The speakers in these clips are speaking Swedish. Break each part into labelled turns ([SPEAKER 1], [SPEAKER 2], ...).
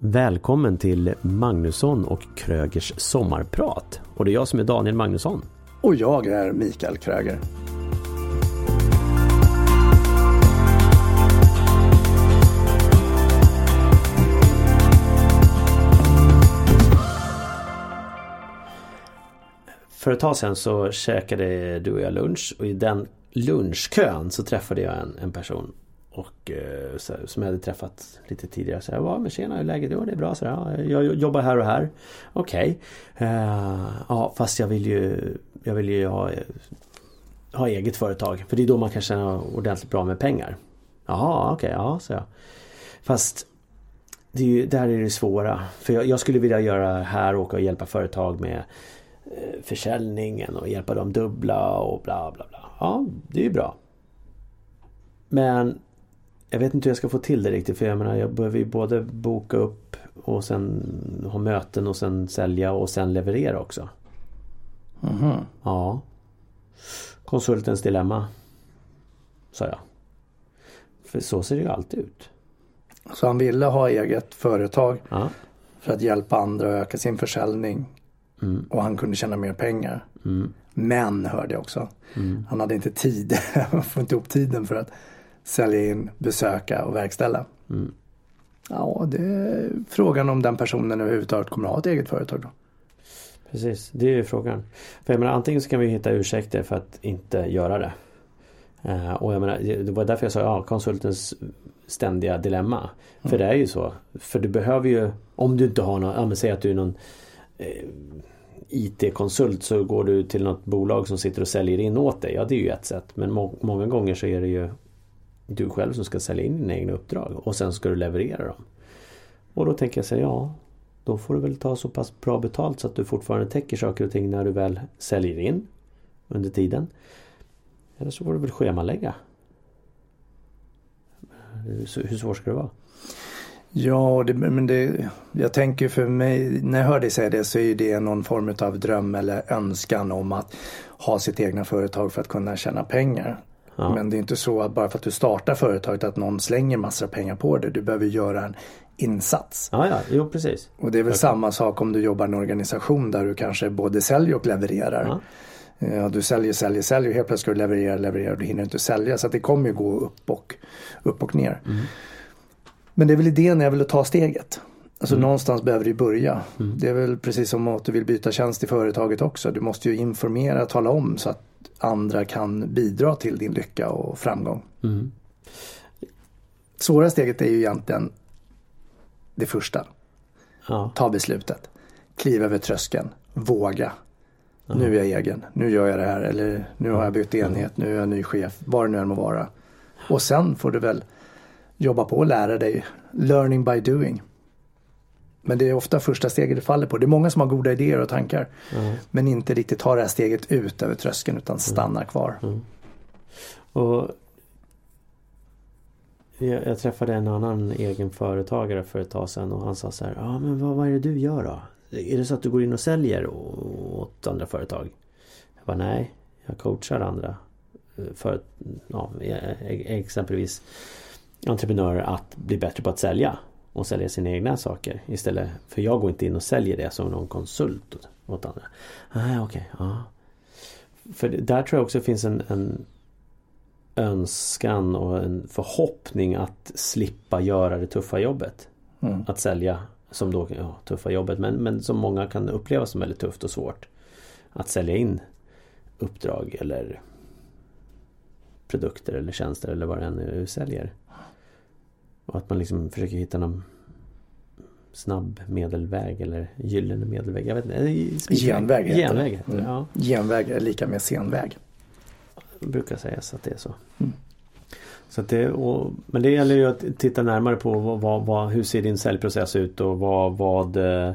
[SPEAKER 1] Välkommen till Magnusson och Krögers sommarprat. Och det är jag som är Daniel Magnusson.
[SPEAKER 2] Och jag är Mikael Kröger.
[SPEAKER 1] För ett tag sedan så käkade du och jag lunch och i den lunchkön så träffade jag en, en person och, eh, så, som jag hade träffat lite tidigare. Så jag var men tjena hur är läget? Jo det är bra. Så ja, jag jobbar här och här. Okej. Okay. Uh, ja fast jag vill ju, jag vill ju ha, ha eget företag. För det är då man kan tjäna ordentligt bra med pengar. Jaha okej, okay, ja så jag. Fast det är ju, där är det svåra. För jag, jag skulle vilja göra här, åka och hjälpa företag med eh, försäljningen och hjälpa dem dubbla och bla bla bla. Ja, det är ju bra. Men jag vet inte hur jag ska få till det riktigt för jag menar jag behöver ju både boka upp och sen ha möten och sen sälja och sen leverera också.
[SPEAKER 2] Mm.
[SPEAKER 1] Ja. Konsultens dilemma. Sa jag. För så ser det ju alltid ut.
[SPEAKER 2] Så han ville ha eget företag
[SPEAKER 1] Ja.
[SPEAKER 2] för att hjälpa andra att öka sin försäljning.
[SPEAKER 1] Mm.
[SPEAKER 2] Och han kunde tjäna mer pengar.
[SPEAKER 1] Mm.
[SPEAKER 2] Men hörde jag också.
[SPEAKER 1] Mm.
[SPEAKER 2] Han hade inte tid. Han får inte ihop tiden för att sälja in, besöka och verkställa.
[SPEAKER 1] Mm.
[SPEAKER 2] Ja, det är frågan om den personen överhuvudtaget kommer att ha ett eget företag då.
[SPEAKER 1] Precis, det är ju frågan. För jag menar antingen så kan vi hitta ursäkter för att inte göra det. Eh, och jag menar, det var därför jag sa ja, konsultens ständiga dilemma. För
[SPEAKER 2] Mm.
[SPEAKER 1] det är ju så. För du behöver ju, om du inte har någon, ja men säg att du är någon eh, IT-konsult så går du till något bolag som sitter och säljer in åt dig. Ja det är ju ett sätt. Men må många gånger så är det ju du själv som ska sälja in dina egna uppdrag. Och sen ska du leverera dem. Och då tänker jag säga ja. Då får du väl ta så pass bra betalt så att du fortfarande täcker saker och ting när du väl säljer in under tiden. Eller så får du väl schemalägga. Hur hur svårt ska det vara?
[SPEAKER 2] Ja, det, men det, jag tänker för mig, när jag hör dig säga det så är det någon form av dröm eller önskan om att ha sitt egna företag för att kunna tjäna pengar.
[SPEAKER 1] Ja.
[SPEAKER 2] Men det är inte så att bara för att du startar företaget att någon slänger massor av pengar på det. Du behöver göra en insats.
[SPEAKER 1] Ja, ja, jo precis.
[SPEAKER 2] Och det är väl
[SPEAKER 1] Okej.
[SPEAKER 2] samma sak om du jobbar i en organisation där du kanske både säljer och levererar.
[SPEAKER 1] Ja.
[SPEAKER 2] Ja, du säljer, säljer, säljer. Helt plötsligt ska du leverera, leverera och du hinner inte sälja. Så att det kommer ju gå upp och, upp och ner.
[SPEAKER 1] Mm.
[SPEAKER 2] Men det är väl idén väl att ta steget. Alltså
[SPEAKER 1] Mm.
[SPEAKER 2] någonstans behöver du börja.
[SPEAKER 1] Mm.
[SPEAKER 2] Det är väl precis som att du vill byta tjänst i företaget också. Du måste ju informera, tala om så att andra kan bidra till din lycka och framgång.
[SPEAKER 1] Mm.
[SPEAKER 2] Svåra steget är ju egentligen det första.
[SPEAKER 1] Ja.
[SPEAKER 2] Ta beslutet. Kliva över tröskeln. Våga. Nu är jag egen. Nu gör jag det här. Eller nu har jag bytt enhet. Nu är jag ny chef. Vad det nu än må vara. Och sen får du väl jobba på och lära dig. Learning by doing. Men det är ofta första steget det faller på. Det är många som har goda idéer och tankar.
[SPEAKER 1] Ja.
[SPEAKER 2] Men inte riktigt tar det här steget ut över tröskeln utan stannar kvar.
[SPEAKER 1] Och jag, jag träffade en annan egenföretagare för ett tag sedan och han sa så här. Ja men vad, vad är det du gör då? Är det så att du går in och säljer åt andra företag? Jag bara nej. Jag coachar andra. eh, För, ja, e- exempelvis entreprenörer att bli bättre på att sälja. Och sälja sina egna saker istället. För jag går inte in och säljer det som någon konsult åt- andra. Nej okej, ja. För där tror jag också finns en, en önskan och en förhoppning att slippa göra det tuffa jobbet.
[SPEAKER 2] Mm.
[SPEAKER 1] Att sälja som då, ja, tuffa jobbet men, men som många kan uppleva som väldigt tufft och svårt. Att sälja in uppdrag eller produkter eller tjänster eller vad det än är du säljer. Och att man liksom försöker hitta någon snabb medelväg eller gyllene medelväg. Jag vet inte. eh,
[SPEAKER 2] Genväg heter det.
[SPEAKER 1] Genväg heter det.
[SPEAKER 2] Mm.
[SPEAKER 1] Ja,
[SPEAKER 2] Genväg är lika med senväg.
[SPEAKER 1] det brukar sägas att det är så.
[SPEAKER 2] Mm.
[SPEAKER 1] Så att det, och, men det gäller ju att titta närmare på vad, vad, vad, hur ser din säljprocess ut och vad, vad, eh,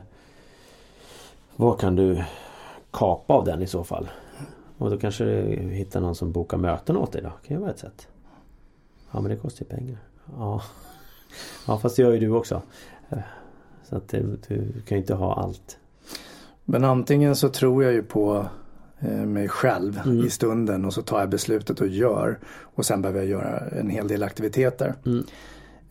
[SPEAKER 1] vad kan du kapa av den i så fall. Och då kanske du hittar någon som bokar möten åt dig då. Det kan ju vara ett sätt. Ja men det kostar ju pengar. Ja, ja fast det gör ju du också. Så att det, du kan ju inte ha allt.
[SPEAKER 2] Men antingen så tror jag ju på eh, mig själv
[SPEAKER 1] Mm.
[SPEAKER 2] i stunden och så tar jag beslutet och gör. Och sen behöver jag göra en hel del aktiviteter.
[SPEAKER 1] Mm.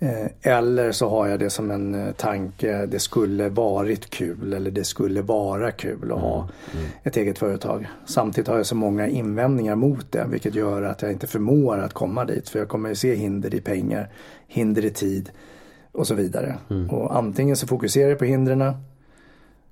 [SPEAKER 2] Eh, eller så har jag det som en eh, tanke, det skulle varit kul eller det skulle vara kul att ha
[SPEAKER 1] Mm.
[SPEAKER 2] ett eget företag. Samtidigt har jag så många invändningar mot det vilket gör att jag inte förmår att komma dit. För jag kommer ju se hinder i pengar, hinder i tid och så vidare.
[SPEAKER 1] Mm.
[SPEAKER 2] Och antingen så fokuserar jag på hindren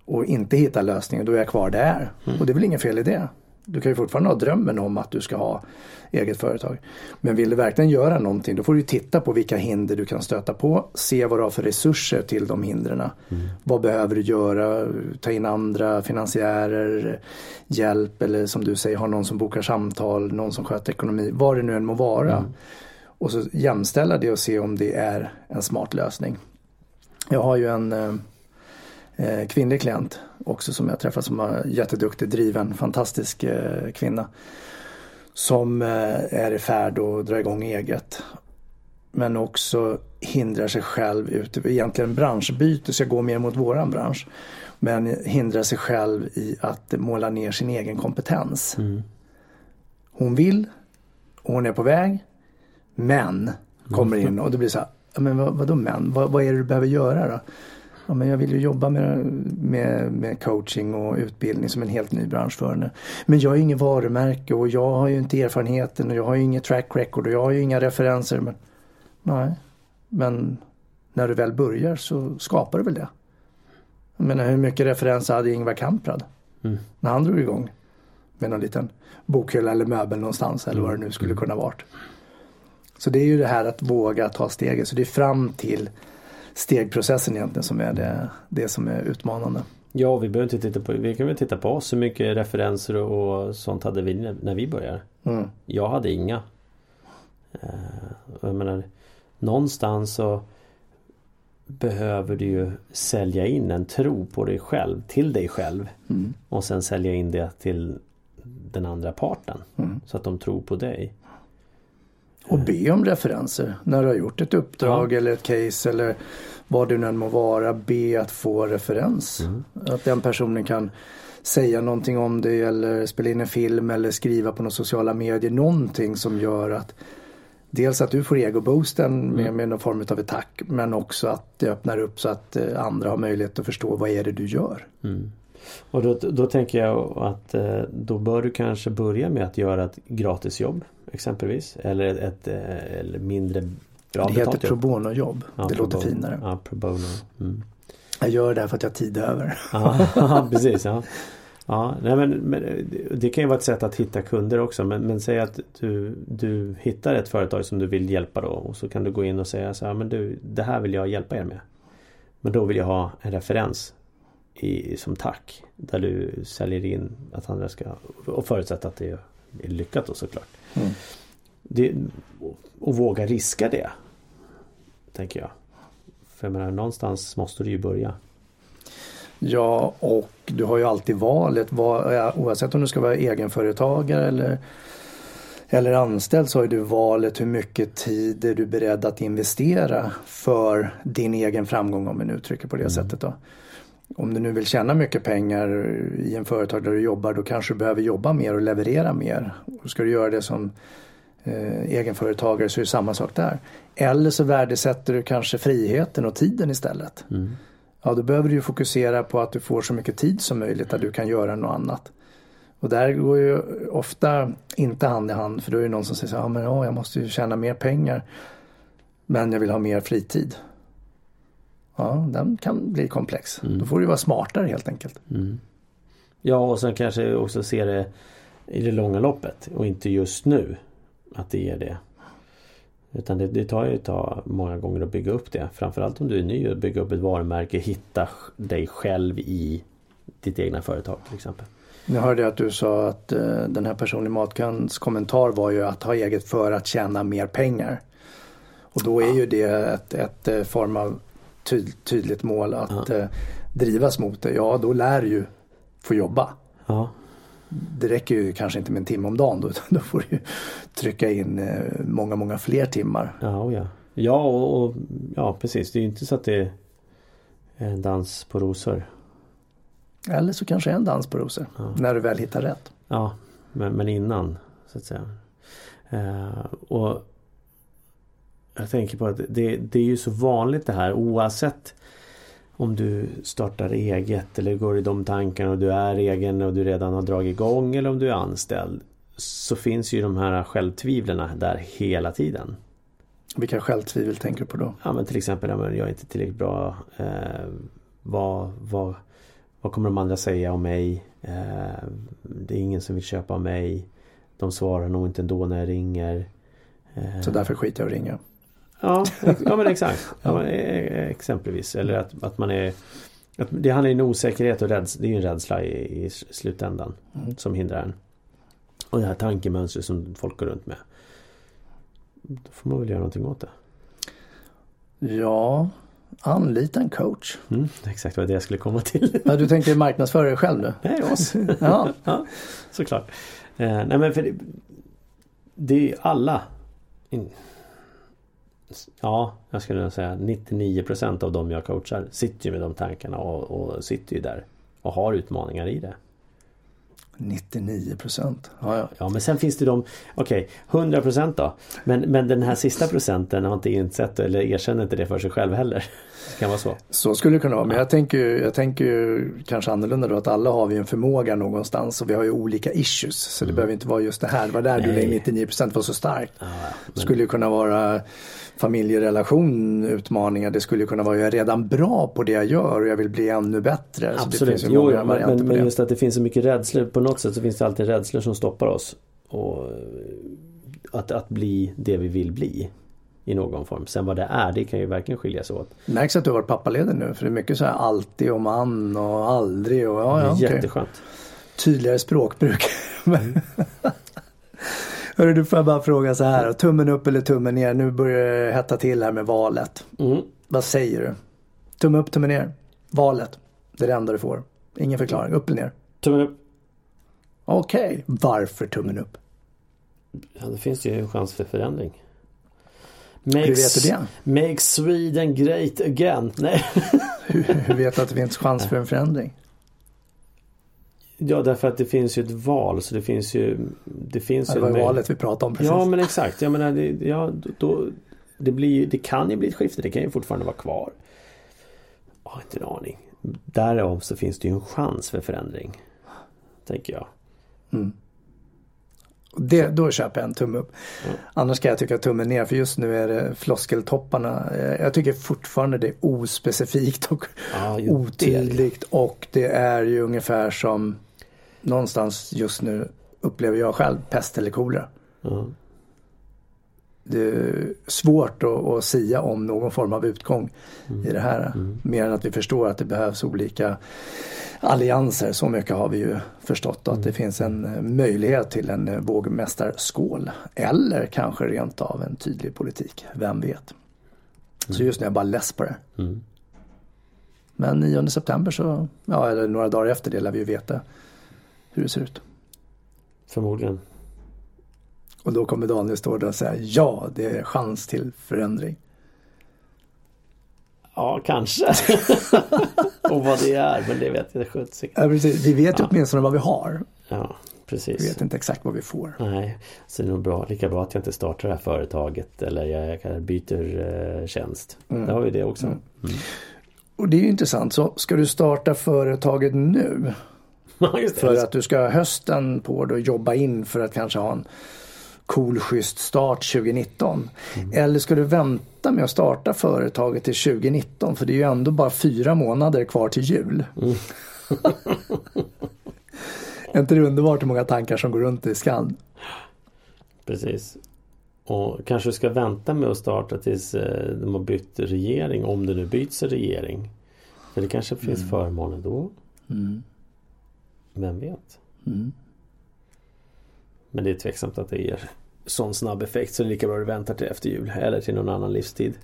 [SPEAKER 2] och inte hittar lösningen, då är jag kvar där.
[SPEAKER 1] Mm.
[SPEAKER 2] Och det är väl inget fel i det. Du kan ju fortfarande ha drömmen om att du ska ha eget företag. Men vill du verkligen göra någonting då får du titta på vilka hinder du kan stöta på. Se vad du har för resurser till de hindren.
[SPEAKER 1] Mm.
[SPEAKER 2] Vad behöver du göra? Ta in andra finansiärer, hjälp eller som du säger ha någon som bokar samtal, någon som sköter ekonomi. Vad det nu än må vara.
[SPEAKER 1] Mm.
[SPEAKER 2] Och så jämställa det och se om det är en smart lösning. Jag har ju en eh, kvinnlig klient också som jag träffat som är jätteduktig, driven, fantastisk eh, kvinna. Som eh, är i färd att dra igång eget. Men också hindrar sig själv ute, egentligen branschbyte, så jag går mer mot våran bransch. Men hindrar sig själv i att måla ner sin egen kompetens.
[SPEAKER 1] Mm.
[SPEAKER 2] Hon vill och hon är på väg. Men kommer in och det blir så här, "Ja, men vad, vadå men? Vad, vad är det du behöver göra då? Ja, men jag vill ju jobba med, med, med coaching och utbildning som en helt ny bransch för henne. Men jag har ju inget varumärke och jag har ju inte erfarenheten och jag har ju inget track record och jag har ju inga referenser. Men, nej, men när du väl börjar så skapar du väl det. Jag menar hur mycket referenser hade Ingvar Kamprad?
[SPEAKER 1] Mm.
[SPEAKER 2] När han drog igång med någon liten bokhylla eller möbel någonstans eller vad det nu skulle kunna varit. Så det är ju det här att våga ta steget. Så det är fram till stegprocessen egentligen som är det, det som är utmanande.
[SPEAKER 1] Ja, vi behöver inte titta på, vi kan väl titta på oss. Hur mycket referenser och sånt hade vi när, när vi började?
[SPEAKER 2] Mm.
[SPEAKER 1] Jag hade inga. Eh, jag menar, någonstans så behöver du ju sälja in en tro på dig själv, till dig själv.
[SPEAKER 2] Mm.
[SPEAKER 1] Och sen sälja in det till den andra parten.
[SPEAKER 2] Mm.
[SPEAKER 1] Så att de tror på dig.
[SPEAKER 2] Och be om referenser när du har gjort ett uppdrag
[SPEAKER 1] Ja.
[SPEAKER 2] eller ett case eller vad det nu än må vara. Be att få referens.
[SPEAKER 1] Mm.
[SPEAKER 2] Att den personen kan säga någonting om det eller spela in en film eller skriva på några sociala medier. Någonting som gör att dels att du får egoboosten med,
[SPEAKER 1] Mm.
[SPEAKER 2] med någon form av ett tack men också att det öppnar upp så att eh, andra har möjlighet att förstå vad är det du gör.
[SPEAKER 1] Mm. Och då, då tänker jag att eh, då bör du kanske börja med att göra ett gratisjobb exempelvis. Eller ett eh, eller mindre bra
[SPEAKER 2] det heter pro
[SPEAKER 1] jobb.
[SPEAKER 2] bono-jobb.
[SPEAKER 1] Ja,
[SPEAKER 2] det
[SPEAKER 1] pro
[SPEAKER 2] låter
[SPEAKER 1] bono.
[SPEAKER 2] finare.
[SPEAKER 1] Ja, pro bono. Mm.
[SPEAKER 2] Jag gör det här för att jag har tid över.
[SPEAKER 1] Ja, precis. Ja. Ja, nej men, men det- det kan ju vara ett sätt att hitta kunder också. Men, men säg att du, du hittar ett företag som du vill hjälpa då. Och så kan du gå in och säga så här, men du, det här vill jag hjälpa er med. Men då vill jag ha en referens i, som tack. Där du säljer in att andra ska, och förutsätta att det är lyckat då såklart.
[SPEAKER 2] Mm.
[SPEAKER 1] Det, och våga riska det. Tänker jag. För jag menar, någonstans måste du ju börja.
[SPEAKER 2] Ja, och du har ju alltid valet. Oavsett om du ska vara egenföretagare eller, eller anställd så har du valet hur mycket tid är du beredd att investera för din egen framgång om vi nu uttrycker på det sättet. Då. Om du nu vill tjäna mycket pengar i en företag där du jobbar då kanske du behöver jobba mer och leverera mer. Och ska du göra det som eh, egenföretagare så är det samma sak där. Eller så värdesätter du kanske friheten och tiden istället.
[SPEAKER 1] Mm.
[SPEAKER 2] Ja, då behöver du ju fokusera på att du får så mycket tid som möjligt där du kan göra något annat. Och där går ju ofta inte hand i hand för då är det någon som säger så här, ja men ja, jag måste ju tjäna mer pengar. Men jag vill ha mer fritid. Ja, den kan bli komplex. Då får du vara smartare helt enkelt.
[SPEAKER 1] Mm. Ja och sen kanske också se det i det långa loppet och inte just nu att det ger det. Utan det, det tar ju ett tag många gånger att bygga upp det. Framförallt om du är ny och bygga upp ett varumärke. Hitta dig själv i ditt egna företag till exempel.
[SPEAKER 2] Nu hörde jag att du sa att eh, den här personen i Matkans kommentar var ju att ha eget för att tjäna mer pengar. Och då är ju det ett, ett eh, form av tyd, tydligt mål att eh, drivas mot det. Ja, då lär du ju få jobba.
[SPEAKER 1] Ja,
[SPEAKER 2] Det räcker ju kanske inte med en timme om dagen då, utan då får du trycka in eh, många, många fler timmar.
[SPEAKER 1] ja, och ja. Ja och, och ja precis. Det är ju inte så att det är en dans på rosor.
[SPEAKER 2] Eller så kanske en dans på rosor,
[SPEAKER 1] Ja.
[SPEAKER 2] när du väl hittar rätt.
[SPEAKER 1] Ja, men, men innan så att säga. Eh, och Jag tänker på att det, det är ju så vanligt det här oavsett om du startar eget eller går i de tankarna och du är egen och du redan har dragit igång eller om du är anställd. Så finns ju de här självtvivlen där hela tiden.
[SPEAKER 2] Vilka självtvivel tänker du på då?
[SPEAKER 1] Ja men till exempel, jag är inte tillräckligt bra. Eh, vad, vad, vad kommer de andra säga om mig? Eh, det är ingen som vill köpa av mig. De svarar nog inte ändå när jag ringer.
[SPEAKER 2] Eh, så därför skiter jag och ringer?
[SPEAKER 1] Ja, ja men exakt. Ja, men, eh, exempelvis. Eller att, att man är att Det handlar ju om osäkerhet och rädsla. Det är ju en rädsla i, i slutändan. Mm. Som hindrar en. Och det här tankemönstret som folk går runt med. Då får man väl göra någonting åt det.
[SPEAKER 2] Ja, anlita en coach.
[SPEAKER 1] Mm, exakt vad det jag skulle komma till.
[SPEAKER 2] Ja, du tänker marknadsföra dig själv nu?
[SPEAKER 1] Nej, oss. ja. ja, såklart. Eh, nej men för det, det är alla Ja, jag skulle säga 99% av de jag coachar sitter ju med de tankarna och, och sitter ju där och har utmaningar i det.
[SPEAKER 2] 99 procent. Ja, ja.
[SPEAKER 1] ja, men sen finns det de, okej, okay, 100 procent då. Men, men den här sista procenten har inte insett eller erkänner inte det för sig själv heller. Det kan vara så.
[SPEAKER 2] Så skulle det kunna vara, men jag tänker, jag tänker kanske annorlunda då att alla har vi en förmåga någonstans och vi har ju olika issues. Så det mm. behöver inte vara just det här, det var där Nej. du lägger 99 procent var så starkt. Ja, men... Det skulle ju kunna vara familjerelation utmaningar. Det skulle kunna vara jag är redan bra på det jag gör och jag vill bli ännu bättre.
[SPEAKER 1] Absolut, jo, men, men, men just att det finns så mycket rädslor. På något sätt så finns det alltid rädslor som stoppar oss. Och att, att bli det vi vill bli. I någon form. Sen vad det är, det kan ju verkligen skilja sig åt.
[SPEAKER 2] Märks att du har varit pappaledig nu? För det är mycket så här alltid och man och aldrig och ja, ja
[SPEAKER 1] Jätteskönt. Okay.
[SPEAKER 2] Tydligare språkbruk. Hörru, du får jag bara fråga så här. Tummen upp eller tummen ner? Nu börjar det hetta till här med valet. Mm. Vad säger du? Tumme upp, tumme ner? Valet. Det är det enda du får. Ingen förklaring. Upp eller ner?
[SPEAKER 1] Tummen upp.
[SPEAKER 2] Okej. Okay. Varför tummen upp?
[SPEAKER 1] Ja, det finns ju en chans för förändring.
[SPEAKER 2] Makes, hur vet du det?
[SPEAKER 1] Make Sweden great again. Nej.
[SPEAKER 2] hur, hur vet du att det finns chans för en förändring?
[SPEAKER 1] Ja därför att det finns ju ett val så det finns ju Det finns
[SPEAKER 2] ja, det var ju valet vi pratade om precis.
[SPEAKER 1] Ja men exakt. Jag menar, det, ja, då, det, blir, det kan ju bli ett skifte. Det kan ju fortfarande vara kvar. Jag har inte en aning. Därav så finns det ju en chans för förändring. Tänker jag. Mm.
[SPEAKER 2] Det, då köper jag en tumme upp. Mm. Annars kan jag tycka tummen ner för just nu är det floskeltopparna. Eh, jag tycker fortfarande det är ospecifikt och ja, otydligt och det är ju ungefär som någonstans just nu upplever jag själv pest eller kolera. Mm. Det är svårt att, att sia om någon form av utgång mm. i det här. Mm. Mer än att vi förstår att det behövs olika allianser. Så mycket har vi ju förstått att det mm. finns en möjlighet till en vågmästarskål. Eller kanske rent av en tydlig politik. Vem vet? Så mm. just nu är jag bara less på det. Mm. Men 9 september så, ja eller några dagar efter det lär vi ju veta hur det ser ut.
[SPEAKER 1] Förmodligen.
[SPEAKER 2] Och då kommer Daniel stå där och säga ja, det är chans till förändring.
[SPEAKER 1] Ja, kanske. och vad det är, men det vet jag sjuttsingen.
[SPEAKER 2] Ja, precis. Vi vet ju ja. åtminstone vad vi har.
[SPEAKER 1] Ja, precis.
[SPEAKER 2] Vi vet inte exakt vad vi får.
[SPEAKER 1] Nej, så det är nog bra, lika bra att jag inte startar det här företaget eller jag byter eh, tjänst. Mm. Då har vi det också. Mm. Mm.
[SPEAKER 2] Och det är ju intressant. Så ska du starta företaget nu? för att du ska ha hösten på dig och jobba in för att kanske ha en cool schysst start 2019. Mm. Eller ska du vänta med att starta företaget till 2019 för det är ju ändå bara fyra månader kvar till jul. Mm. är inte det underbart hur många tankar som går runt i skallen?
[SPEAKER 1] Precis. Och kanske ska vänta med att starta tills eh, de har bytt regering om det nu byts regering. För det kanske finns mm. förmåner då. Mm. Vem vet? Mm. Men det är tveksamt att det ger sån snabb effekt så det är lika bra du väntar till efter jul eller till någon annan livstid.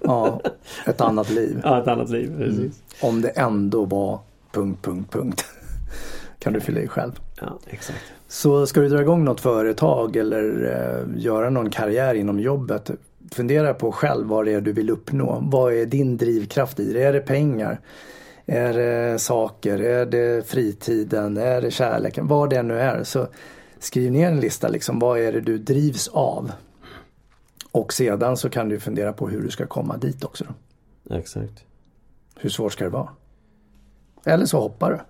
[SPEAKER 2] Ja, ett annat liv.
[SPEAKER 1] Ja, ett annat liv, precis. Mm.
[SPEAKER 2] Om det ändå var punkt, punkt, punkt. Kan du fylla i själv.
[SPEAKER 1] Ja, exakt.
[SPEAKER 2] Så ska du dra igång något företag eller eh, göra någon karriär inom jobbet. Fundera på själv vad det är du vill uppnå. Vad är din drivkraft i det? Är det pengar? Är det saker? Är det fritiden? Är det kärleken? Vad det nu är. Så skriv ner en lista liksom. Vad är det du drivs av? Och sedan så kan du fundera på hur du ska komma dit också. Då.
[SPEAKER 1] Exakt.
[SPEAKER 2] Hur svårt ska det vara? Eller så hoppar du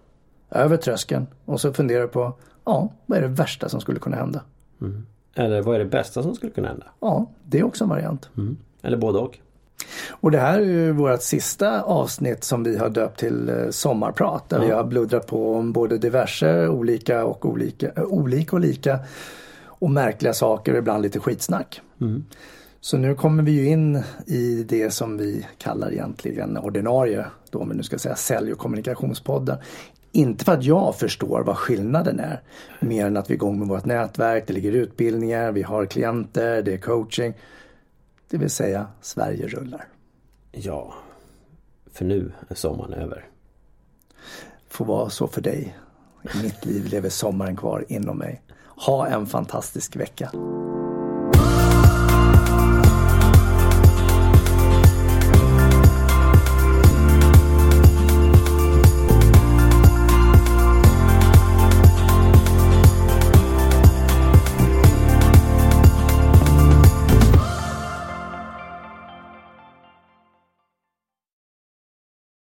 [SPEAKER 2] över tröskeln och så funderar du på, ja, vad är det värsta som skulle kunna hända?
[SPEAKER 1] Mm. Eller vad är det bästa som skulle kunna hända?
[SPEAKER 2] Ja, det är också en variant.
[SPEAKER 1] Mm. Eller både och.
[SPEAKER 2] Och det här är ju vårt sista avsnitt som vi har döpt till eh, Sommarprat. Där
[SPEAKER 1] Ja.
[SPEAKER 2] vi har bluddrat på om både diverse olika och olika, äh, olika och lika och märkliga saker och ibland lite skitsnack.
[SPEAKER 1] Mm.
[SPEAKER 2] Så nu kommer vi ju in i det som vi kallar egentligen ordinarie, då om vi nu ska säga sälj och kommunikationspodden. Inte för att jag förstår vad skillnaden är, mer än att vi är igång med vårt nätverk, det ligger utbildningar, vi har klienter, det är coaching. Det vill säga, Sverige rullar.
[SPEAKER 1] Ja. För nu är sommaren över.
[SPEAKER 2] Får vara så för dig. I mitt liv lever sommaren kvar inom mig. Ha en fantastisk vecka.